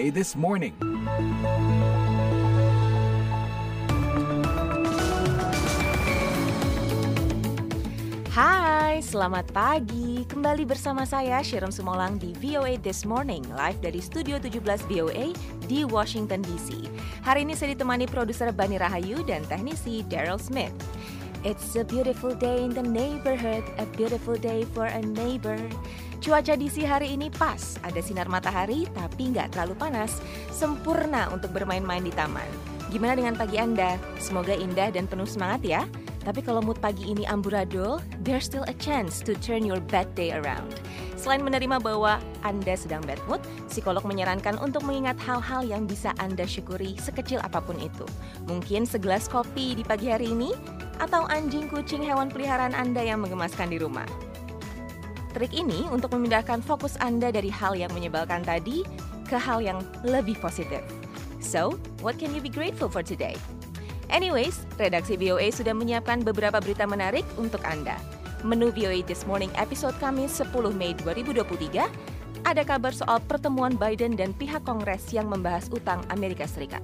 VOA This Morning. Hai, selamat pagi. Kembali bersama saya Shiram Sumolang di VOA This Morning, live dari Studio 17 VOA di Washington DC. Hari ini saya ditemani produser Bani Rahayu dan teknisi Daryl Smith. It's a beautiful day in the neighborhood, a beautiful day for a neighbor. Cuaca DC hari ini pas, ada sinar matahari tapi nggak terlalu panas, sempurna untuk bermain-main di taman. Gimana dengan pagi Anda? Semoga indah dan penuh semangat ya. Tapi kalau mood pagi ini amburadul, there's still a chance to turn your bad day around. Selain menerima bahwa Anda sedang bad mood, psikolog menyarankan untuk mengingat hal-hal yang bisa Anda syukuri sekecil apa pun itu. Mungkin segelas kopi di pagi hari ini, atau anjing kucing hewan peliharaan Anda yang menggemaskan di rumah. Trik ini untuk memindahkan fokus Anda dari hal yang menyebalkan tadi ke hal yang lebih positif. So, what can you be grateful for today? Anyways, redaksi VOA sudah menyiapkan beberapa berita menarik untuk Anda. Menu VOA This Morning episode Kamis 10 Mei 2023 ada kabar soal pertemuan Biden dan pihak Kongres yang membahas utang Amerika Serikat.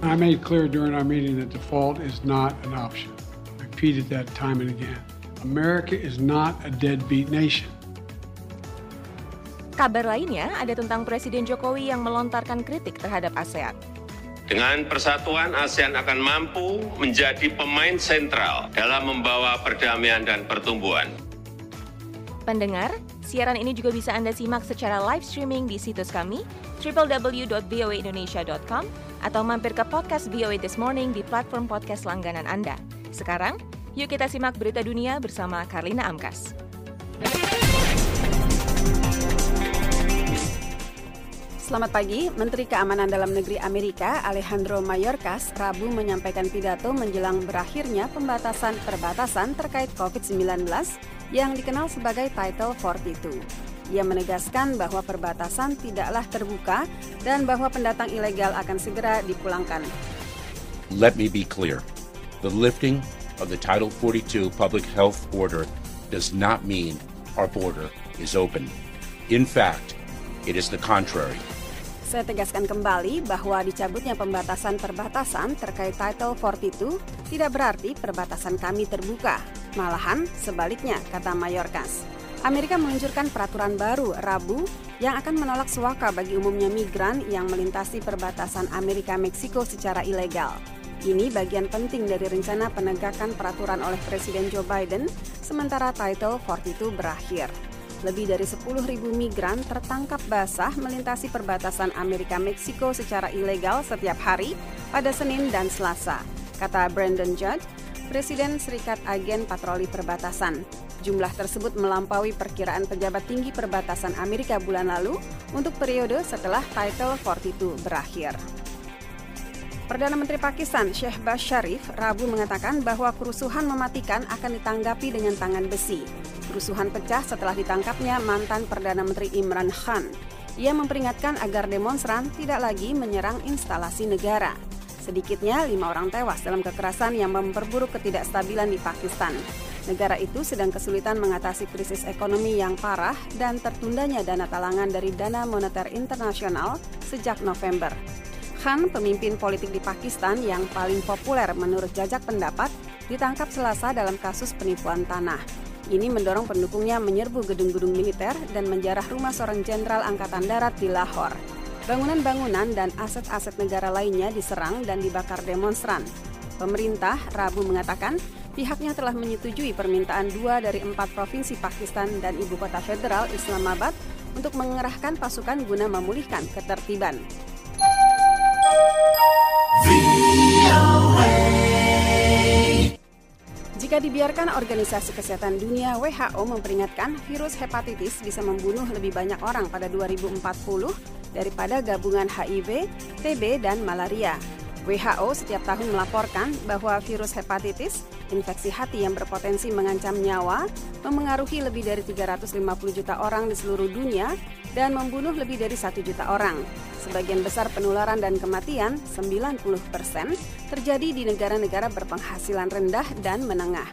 I made clear during our meeting that default is not an option. I repeated that time and again. America is not a deadbeat nation. Kabar lainnya ada tentang Presiden Jokowi yang melontarkan kritik terhadap ASEAN. Dengan persatuan, ASEAN akan mampu menjadi pemain sentral dalam membawa perdamaian dan pertumbuhan. Pendengar, siaran ini juga bisa Anda simak secara live streaming di situs kami www.voaindonesia.com atau mampir ke podcast VOA This Morning di platform podcast langganan Anda. Sekarang, yuk kita simak berita dunia bersama Karlina Amkas. Selamat pagi, Menteri Keamanan Dalam Negeri Amerika Alejandro Mayorkas Rabu menyampaikan pidato menjelang berakhirnya pembatasan perbatasan terkait COVID-19 yang dikenal sebagai Title 42. Ia menegaskan bahwa perbatasan tidaklah terbuka dan bahwa pendatang ilegal akan segera dipulangkan. Let me be clear. The lifting of the Title 42 public health order does not mean our border is open. In fact, it is the contrary. Saya tegaskan kembali bahwa dicabutnya pembatasan perbatasan terkait Title 42 tidak berarti perbatasan kami terbuka. Malahan sebaliknya, kata Mayorkas. Amerika meluncurkan peraturan baru Rabu yang akan menolak suaka bagi umumnya migran yang melintasi perbatasan Amerika-Meksiko secara ilegal. Ini bagian penting dari rencana penegakan peraturan oleh Presiden Joe Biden sementara Title 42 berakhir. Lebih dari 10.000 migran tertangkap basah melintasi perbatasan Amerika-Meksiko secara ilegal setiap hari pada Senin dan Selasa, kata Brandon Judge, Presiden Serikat Agen Patroli Perbatasan. Jumlah tersebut melampaui perkiraan pejabat tinggi perbatasan Amerika bulan lalu untuk periode setelah Title 42 berakhir. Perdana Menteri Pakistan Shehbaz Sharif Rabu mengatakan bahwa kerusuhan mematikan akan ditanggapi dengan tangan besi. Kerusuhan pecah setelah ditangkapnya mantan Perdana Menteri Imran Khan. Ia memperingatkan agar demonstran tidak lagi menyerang instalasi negara. Sedikitnya lima orang tewas dalam kekerasan yang memperburuk ketidakstabilan di Pakistan. Negara itu sedang kesulitan mengatasi krisis ekonomi yang parah dan tertundanya dana talangan dari Dana Moneter Internasional sejak November. Khan, pemimpin politik di Pakistan yang paling populer menurut jajak pendapat, ditangkap Selasa dalam kasus penipuan tanah. Ini mendorong pendukungnya menyerbu gedung-gedung militer dan menjarah rumah seorang jenderal angkatan darat di Lahore. Bangunan-bangunan dan aset-aset negara lainnya diserang dan dibakar demonstran. Pemerintah Rabu mengatakan pihaknya telah menyetujui permintaan dua dari empat provinsi Pakistan dan ibu kota federal Islamabad untuk mengerahkan pasukan guna memulihkan ketertiban. Jika dibiarkan Organisasi Kesehatan Dunia WHO memperingatkan virus hepatitis bisa membunuh lebih banyak orang pada 2040 daripada gabungan HIV, TB, dan malaria. WHO setiap tahun melaporkan bahwa virus hepatitis, infeksi hati yang berpotensi mengancam nyawa, memengaruhi lebih dari 350 juta orang di seluruh dunia dan membunuh lebih dari 1 juta orang. Sebagian besar penularan dan kematian, 90 persen, terjadi di negara-negara berpenghasilan rendah dan menengah.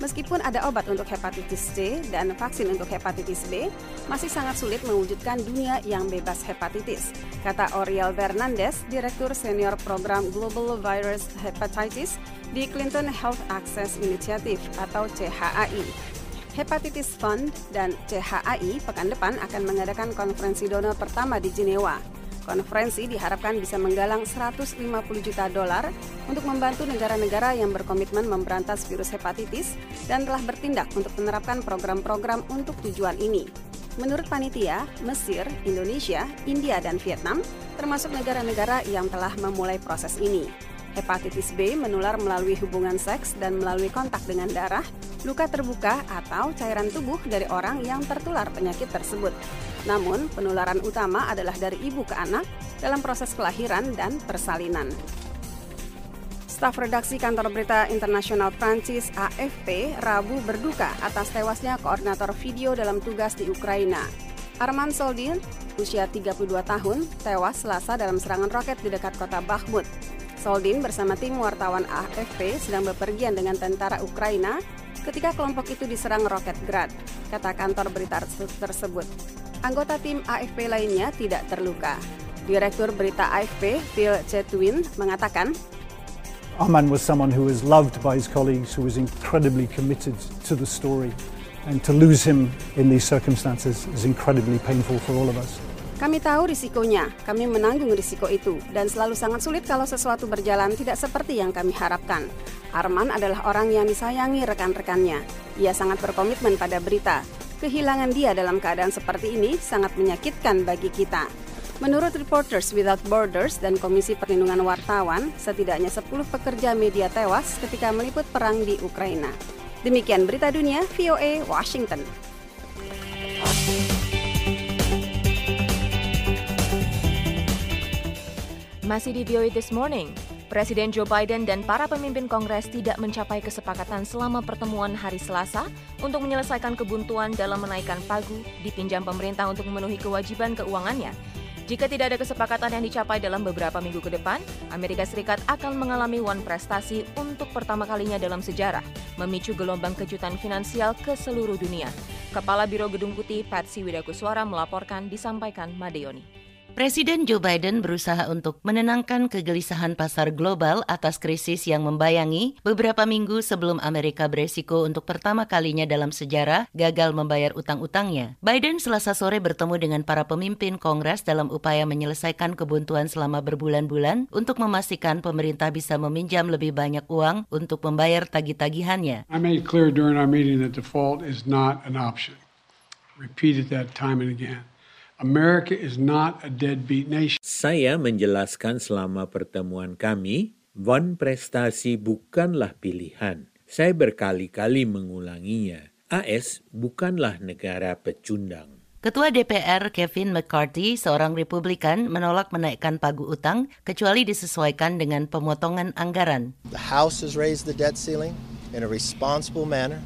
Meskipun ada obat untuk hepatitis C dan vaksin untuk hepatitis B, masih sangat sulit mewujudkan dunia yang bebas hepatitis. kata Oriel Fernandez, Direktur Senior Program Global Virus Hepatitis di Clinton Health Access Initiative atau CHAI. Hepatitis Fund dan CHAI pekan depan akan mengadakan konferensi donor pertama di Jenewa. Konferensi diharapkan bisa menggalang 150 juta dolar untuk membantu negara-negara yang berkomitmen memberantas virus hepatitis dan telah bertindak untuk menerapkan program-program untuk tujuan ini. Menurut panitia, Mesir, Indonesia, India, dan Vietnam termasuk negara-negara yang telah memulai proses ini. Hepatitis B menular melalui hubungan seks dan melalui kontak dengan darah, luka terbuka, atau cairan tubuh dari orang yang tertular penyakit tersebut. Namun, penularan utama adalah dari ibu ke anak dalam proses kelahiran dan persalinan. Staf redaksi kantor berita internasional Prancis AFP Rabu berduka atas tewasnya koordinator video dalam tugas di Ukraina. Arman Soldin, usia 32 tahun, tewas selasa dalam serangan roket di dekat kota Bakhmut. Soldin bersama tim wartawan AFP sedang bepergian dengan tentara Ukraina ketika kelompok itu diserang roket Grad, kata kantor berita tersebut. Anggota tim AFP lainnya tidak terluka. Direktur berita AFP, Phil Chetwin, mengatakan, Arman was someone who was loved by his colleagues, who was incredibly committed to the story. And to lose him in these circumstances is incredibly painful for all of us. Kami tahu risikonya, kami menanggung risiko itu, dan selalu sangat sulit kalau sesuatu berjalan tidak seperti yang kami harapkan. Arman adalah orang yang disayangi rekan-rekannya. Ia sangat berkomitmen pada berita. Kehilangan dia dalam keadaan seperti ini sangat menyakitkan bagi kita. Menurut Reporters Without Borders dan Komisi Perlindungan Wartawan, setidaknya 10 pekerja media tewas ketika meliput perang di Ukraina. Demikian berita dunia VOA Washington. Masih di VOA This Morning, Presiden Joe Biden dan para pemimpin Kongres tidak mencapai kesepakatan selama pertemuan hari Selasa untuk menyelesaikan kebuntuan dalam menaikkan pagu dipinjam pemerintah untuk memenuhi kewajiban keuangannya jika tidak ada kesepakatan yang dicapai dalam beberapa minggu ke depan, Amerika Serikat akan mengalami one prestasi untuk pertama kalinya dalam sejarah, memicu gelombang kejutan finansial ke seluruh dunia. Kepala Biro Gedung Putih Patsy Widakuswara melaporkan disampaikan Madeoni. Presiden Joe Biden berusaha untuk menenangkan kegelisahan pasar global atas krisis yang membayangi beberapa minggu sebelum Amerika beresiko untuk pertama kalinya dalam sejarah gagal membayar utang-utangnya. Biden selasa sore bertemu dengan para pemimpin Kongres dalam upaya menyelesaikan kebuntuan selama berbulan-bulan untuk memastikan pemerintah bisa meminjam lebih banyak uang untuk membayar tagih-tagihannya. I made clear during our meeting that default is not an option. Repeated that time and again. America is not a deadbeat nation. Saya menjelaskan selama pertemuan kami, One prestasi bukanlah pilihan. Saya berkali-kali mengulanginya. AS bukanlah negara pecundang. Ketua DPR Kevin McCarthy, seorang Republikan, menolak menaikkan pagu utang kecuali disesuaikan dengan pemotongan anggaran. The House has raised the debt ceiling in a responsible manner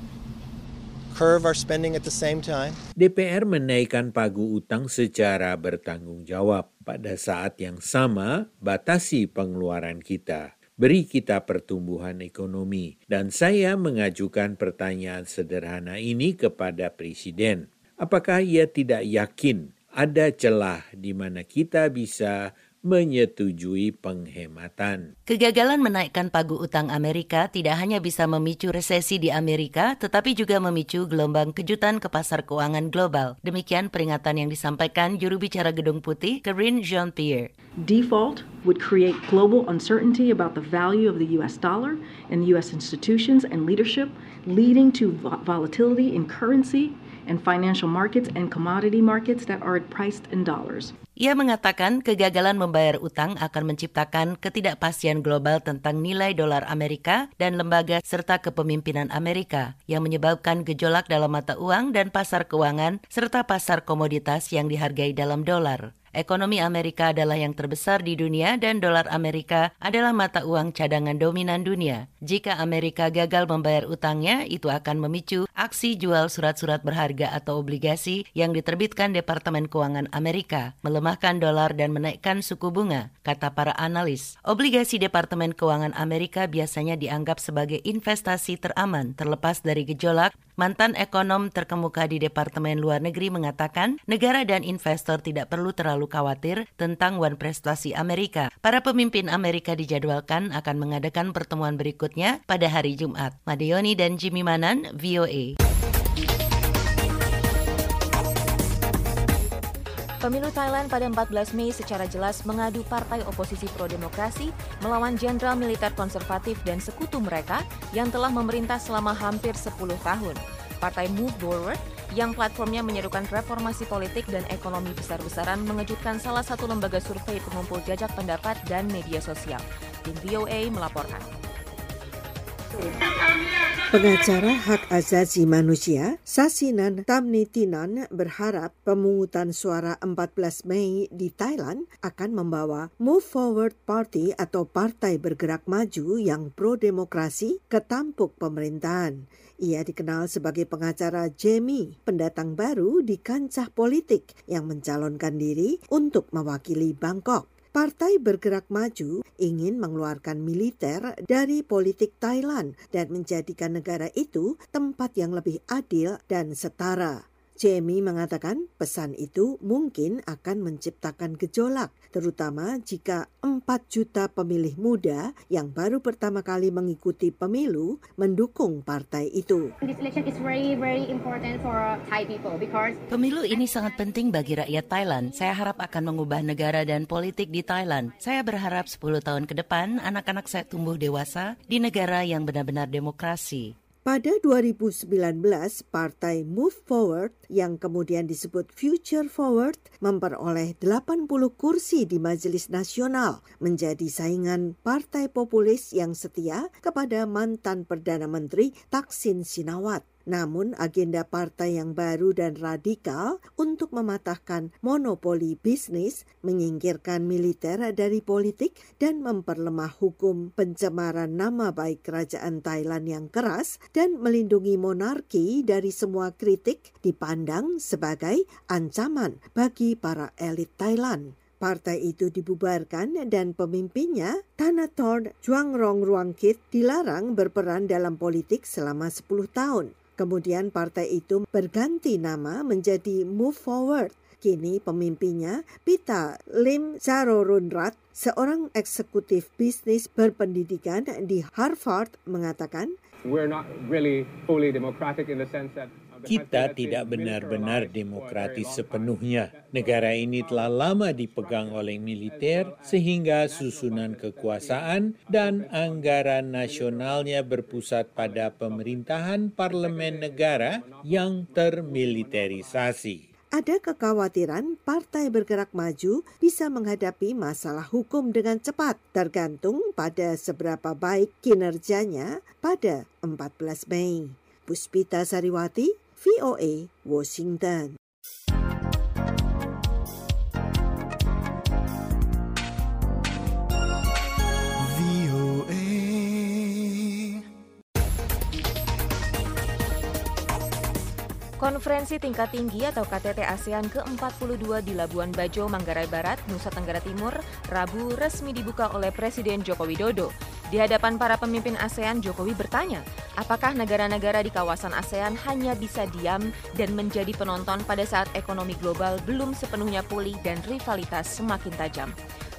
DPR menaikkan pagu utang secara bertanggung jawab. Pada saat yang sama, batasi pengeluaran kita. Beri kita pertumbuhan ekonomi. Dan saya mengajukan pertanyaan sederhana ini kepada Presiden. Apakah ia tidak yakin ada celah di mana kita bisa menyetujui penghematan. Kegagalan menaikkan pagu utang Amerika tidak hanya bisa memicu resesi di Amerika, tetapi juga memicu gelombang kejutan ke pasar keuangan global. Demikian peringatan yang disampaikan juru bicara Gedung Putih, Karine Jean-Pierre. Default would create global uncertainty about the value of the U.S. dollar and U.S. institutions and leadership, leading to volatility in currency and financial markets and commodity markets that are priced in dollars. Ia mengatakan kegagalan membayar utang akan menciptakan ketidakpastian global tentang nilai dolar Amerika dan lembaga serta kepemimpinan Amerika yang menyebabkan gejolak dalam mata uang dan pasar keuangan serta pasar komoditas yang dihargai dalam dolar. Ekonomi Amerika adalah yang terbesar di dunia dan dolar Amerika adalah mata uang cadangan dominan dunia. Jika Amerika gagal membayar utangnya, itu akan memicu aksi jual surat-surat berharga atau obligasi yang diterbitkan Departemen Keuangan Amerika, melemahkan dolar dan menaikkan suku bunga, kata para analis. Obligasi Departemen Keuangan Amerika biasanya dianggap sebagai investasi teraman terlepas dari gejolak Mantan ekonom terkemuka di Departemen Luar Negeri mengatakan negara dan investor tidak perlu terlalu khawatir tentang wan prestasi Amerika. Para pemimpin Amerika dijadwalkan akan mengadakan pertemuan berikutnya pada hari Jumat. Madeoni dan Jimmy Manan, VOA. Pemilu Thailand pada 14 Mei secara jelas mengadu partai oposisi pro-demokrasi melawan jenderal militer konservatif dan sekutu mereka yang telah memerintah selama hampir 10 tahun. Partai Move Forward yang platformnya menyerukan reformasi politik dan ekonomi besar-besaran mengejutkan salah satu lembaga survei pengumpul jajak pendapat dan media sosial. Tim VOA melaporkan. Pengacara hak asasi manusia, Sasinan Tamnitinan berharap pemungutan suara 14 Mei di Thailand akan membawa Move Forward Party atau Partai Bergerak Maju yang pro-demokrasi ke tampuk pemerintahan. Ia dikenal sebagai pengacara Jamie, pendatang baru di kancah politik yang mencalonkan diri untuk mewakili Bangkok. Partai Bergerak Maju ingin mengeluarkan militer dari politik Thailand dan menjadikan negara itu tempat yang lebih adil dan setara. Jamie mengatakan pesan itu mungkin akan menciptakan gejolak, terutama jika 4 juta pemilih muda yang baru pertama kali mengikuti pemilu mendukung partai itu. Pemilu ini sangat penting bagi rakyat Thailand. Saya harap akan mengubah negara dan politik di Thailand. Saya berharap 10 tahun ke depan anak-anak saya tumbuh dewasa di negara yang benar-benar demokrasi. Pada 2019, Partai Move Forward yang kemudian disebut Future Forward memperoleh 80 kursi di Majelis Nasional, menjadi saingan partai populis yang setia kepada mantan Perdana Menteri Taksin Sinawat. Namun agenda partai yang baru dan radikal untuk mematahkan monopoli bisnis, menyingkirkan militer dari politik, dan memperlemah hukum pencemaran nama baik kerajaan Thailand yang keras dan melindungi monarki dari semua kritik dipandang sebagai ancaman bagi para elit Thailand. Partai itu dibubarkan dan pemimpinnya, Thanathorn Juangrong Ruangkit, dilarang berperan dalam politik selama 10 tahun. Kemudian partai itu berganti nama menjadi Move Forward. Kini pemimpinnya Pita Lim Charorunrat, seorang eksekutif bisnis berpendidikan di Harvard, mengatakan, We're not really fully democratic in the sense that kita tidak benar-benar demokratis sepenuhnya. Negara ini telah lama dipegang oleh militer sehingga susunan kekuasaan dan anggaran nasionalnya berpusat pada pemerintahan parlemen negara yang termiliterisasi ada kekhawatiran Partai Bergerak Maju bisa menghadapi masalah hukum dengan cepat, tergantung pada seberapa baik kinerjanya pada 14 Mei. Puspita Sariwati, VOA, Washington. Konferensi tingkat tinggi atau KTT ASEAN ke-42 di Labuan Bajo, Manggarai Barat, Nusa Tenggara Timur, Rabu resmi dibuka oleh Presiden Joko Widodo. Di hadapan para pemimpin ASEAN, Jokowi bertanya, apakah negara-negara di kawasan ASEAN hanya bisa diam dan menjadi penonton pada saat ekonomi global belum sepenuhnya pulih dan rivalitas semakin tajam.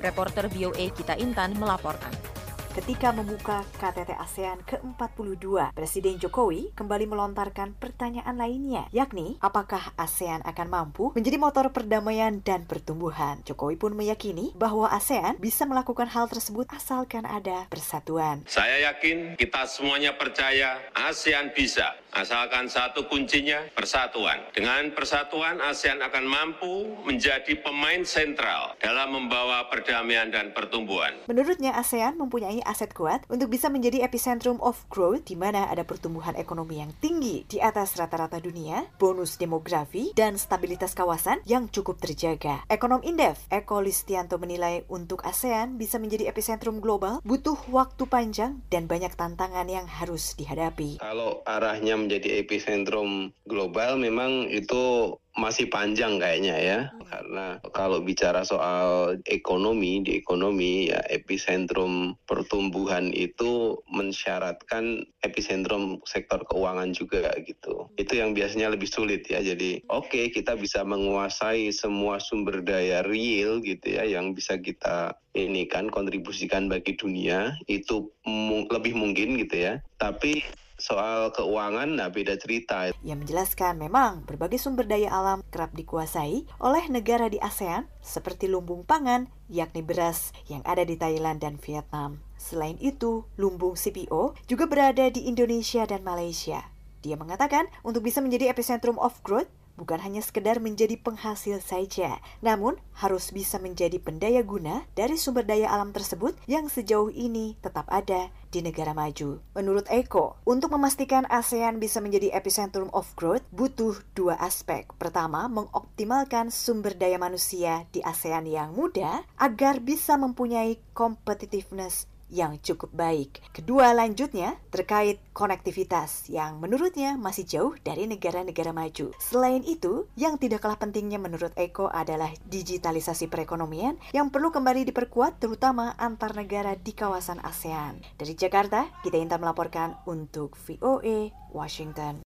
Reporter VOA Kita Intan melaporkan. Ketika membuka KTT ASEAN ke-42, Presiden Jokowi kembali melontarkan pertanyaan lainnya, yakni apakah ASEAN akan mampu menjadi motor perdamaian dan pertumbuhan. Jokowi pun meyakini bahwa ASEAN bisa melakukan hal tersebut asalkan ada persatuan. Saya yakin kita semuanya percaya ASEAN bisa, asalkan satu kuncinya persatuan. Dengan persatuan, ASEAN akan mampu menjadi pemain sentral dalam membawa perdamaian dan pertumbuhan. Menurutnya ASEAN mempunyai aset kuat untuk bisa menjadi epicentrum of growth di mana ada pertumbuhan ekonomi yang tinggi di atas rata-rata dunia, bonus demografi, dan stabilitas kawasan yang cukup terjaga. Ekonom Indef, Eko Listianto menilai untuk ASEAN bisa menjadi epicentrum global butuh waktu panjang dan banyak tantangan yang harus dihadapi. Kalau arahnya menjadi epicentrum global memang itu masih panjang kayaknya ya. Karena kalau bicara soal ekonomi di ekonomi ya epicentrum pertumbuhan itu mensyaratkan epicentrum sektor keuangan juga gitu. Itu yang biasanya lebih sulit ya. Jadi oke okay, kita bisa menguasai semua sumber daya real gitu ya yang bisa kita ini kan kontribusikan bagi dunia itu mu lebih mungkin gitu ya. Tapi soal keuangan nah beda cerita. Yang menjelaskan memang berbagai sumber daya alam kerap dikuasai oleh negara di ASEAN seperti lumbung pangan yakni beras yang ada di Thailand dan Vietnam. Selain itu, lumbung CPO juga berada di Indonesia dan Malaysia. Dia mengatakan untuk bisa menjadi epicentrum of growth, bukan hanya sekedar menjadi penghasil saja, namun harus bisa menjadi pendaya guna dari sumber daya alam tersebut yang sejauh ini tetap ada di negara maju. Menurut Eko, untuk memastikan ASEAN bisa menjadi epicentrum of growth, butuh dua aspek. Pertama, mengoptimalkan sumber daya manusia di ASEAN yang muda agar bisa mempunyai competitiveness yang cukup baik. Kedua lanjutnya terkait konektivitas yang menurutnya masih jauh dari negara-negara maju. Selain itu, yang tidak kalah pentingnya menurut Eko adalah digitalisasi perekonomian yang perlu kembali diperkuat terutama antar negara di kawasan ASEAN. Dari Jakarta, kita Intan melaporkan untuk VOA Washington.